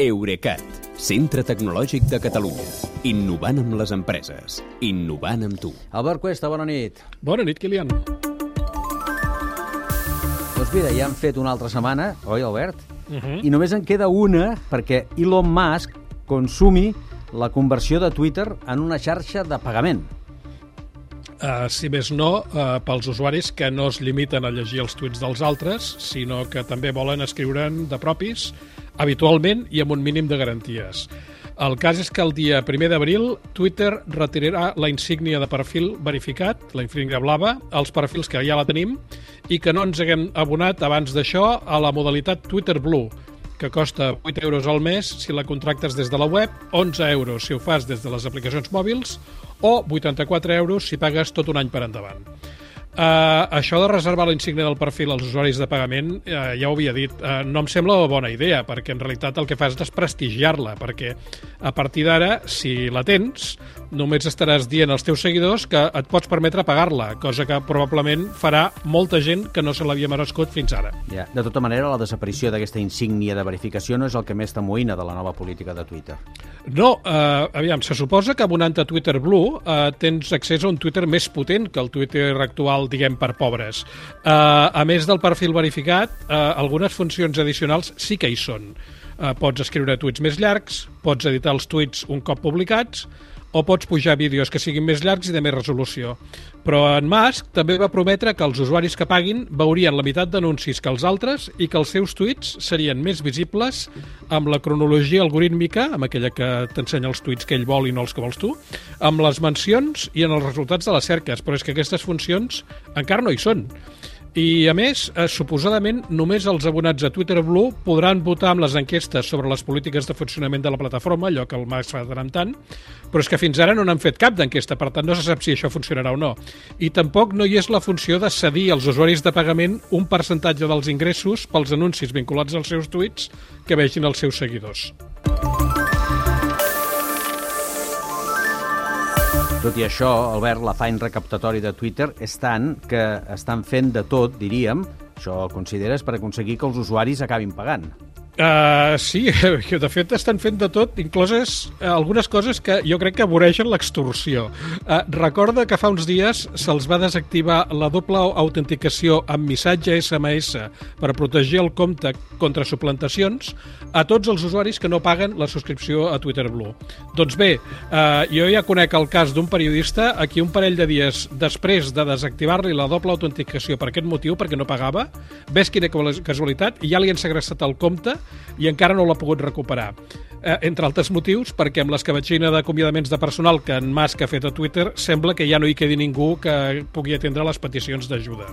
Eurecat, centre tecnològic de Catalunya. Innovant amb les empreses. Innovant amb tu. Albert Cuesta, bona nit. Bona nit, Kilian. Doncs mira, ja han fet una altra setmana, oi, Albert? Uh -huh. I només en queda una perquè Elon Musk consumi la conversió de Twitter en una xarxa de pagament. Uh, si més no, uh, pels usuaris que no es limiten a llegir els tuits dels altres, sinó que també volen escriure'n de propis, habitualment i amb un mínim de garanties. El cas és que el dia 1 d'abril Twitter retirarà la insígnia de perfil verificat, la insígnia blava, als perfils que ja la tenim i que no ens haguem abonat abans d'això a la modalitat Twitter Blue, que costa 8 euros al mes si la contractes des de la web, 11 euros si ho fas des de les aplicacions mòbils o 84 euros si pagues tot un any per endavant. Uh, això de reservar la insígnia del perfil als usuaris de pagament, uh, ja ho havia dit, uh, no em sembla una bona idea, perquè en realitat el que fa és desprestigiar-la, perquè a partir d'ara, si la tens, només estaràs dient als teus seguidors que et pots permetre pagar-la, cosa que probablement farà molta gent que no se l'havia merescut fins ara. Ja. De tota manera, la desaparició d'aquesta insígnia de verificació no és el que més t'amoïna de la nova política de Twitter. No, eh, aviam, se suposa que abonant a Twitter Blue eh, tens accés a un Twitter més potent que el Twitter actual, diguem, per pobres. Eh, a més del perfil verificat, eh, algunes funcions addicionals sí que hi són. Eh, pots escriure tuits més llargs, pots editar els tuits un cop publicats, o pots pujar vídeos que siguin més llargs i de més resolució. Però en Musk també va prometre que els usuaris que paguin veurien la meitat d'anuncis que els altres i que els seus tuits serien més visibles amb la cronologia algorítmica, amb aquella que t'ensenya els tuits que ell vol i no els que vols tu, amb les mencions i en els resultats de les cerques. Però és que aquestes funcions encara no hi són. I, a més, eh, suposadament, només els abonats a Twitter Blue podran votar amb les enquestes sobre les polítiques de funcionament de la plataforma, allò que el Max fa tant tant, però és que fins ara no n'han fet cap d'enquesta, per tant no se sap si això funcionarà o no. I tampoc no hi és la funció de cedir als usuaris de pagament un percentatge dels ingressos pels anuncis vinculats als seus tuits que vegin els seus seguidors. Tot i això, Albert, l'afany recaptatori de Twitter és tant que estan fent de tot, diríem, això consideres, per aconseguir que els usuaris acabin pagant. Uh, sí, de fet estan fent de tot, incloses uh, algunes coses que jo crec que voregen l'extorsió. Uh, recorda que fa uns dies se'ls va desactivar la doble autenticació amb missatge SMS per protegir el compte contra suplantacions a tots els usuaris que no paguen la subscripció a Twitter Blue. Doncs bé, uh, jo ja conec el cas d'un periodista a qui un parell de dies després de desactivar-li la doble autenticació per aquest motiu, perquè no pagava, ves quina casualitat, ja li han segrestat el compte i encara no l'ha pogut recuperar. Eh, entre altres motius, perquè amb l'escabatxina d'acomiadaments de personal que en Musk ha fet a Twitter, sembla que ja no hi quedi ningú que pugui atendre les peticions d'ajuda.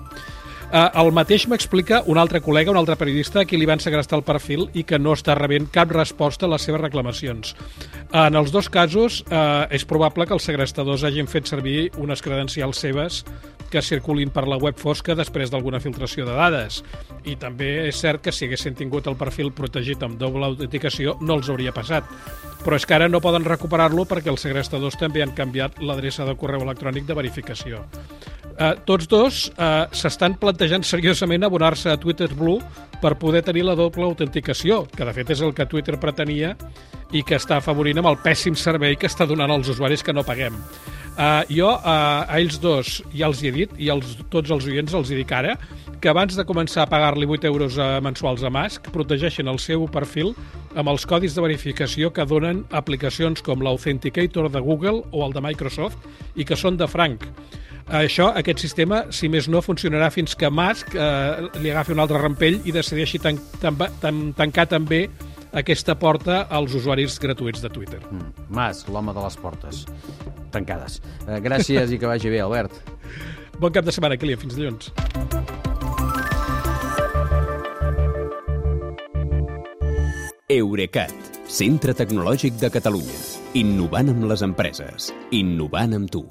Eh, el mateix m'explica un altre col·lega, un altre periodista, a qui li van segrestar el perfil i que no està rebent cap resposta a les seves reclamacions. En els dos casos, eh, és probable que els segrestadors hagin fet servir unes credencials seves que circulin per la web fosca després d'alguna filtració de dades. I també és cert que si haguessin tingut el perfil protegit amb doble autenticació no els hauria passat. Però és que ara no poden recuperar-lo perquè els segrestadors també han canviat l'adreça de correu electrònic de verificació. Uh, tots dos uh, s'estan plantejant seriosament abonar-se a Twitter Blue per poder tenir la doble autenticació, que de fet és el que Twitter pretenia i que està afavorint amb el pèssim servei que està donant als usuaris que no paguem. Uh, jo uh, a ells dos ja els he dit, i als, tots els oients els hi dic ara, que abans de començar a pagar-li 8 euros uh, mensuals a Musk, protegeixen el seu perfil amb els codis de verificació que donen aplicacions com l'Authenticator de Google o el de Microsoft i que són de franc. Això, aquest sistema, si més no, funcionarà fins que Musk eh, li agafi un altre rampell i decideixi tan, tan, tan, tancar també aquesta porta als usuaris gratuïts de Twitter. Mm. Musk, l'home de les portes tancades. Eh, gràcies i que vagi bé, Albert. Bon cap de setmana, Kilian. Fins dilluns. Eurecat, centre tecnològic de Catalunya. Innovant amb les empreses. Innovant amb tu.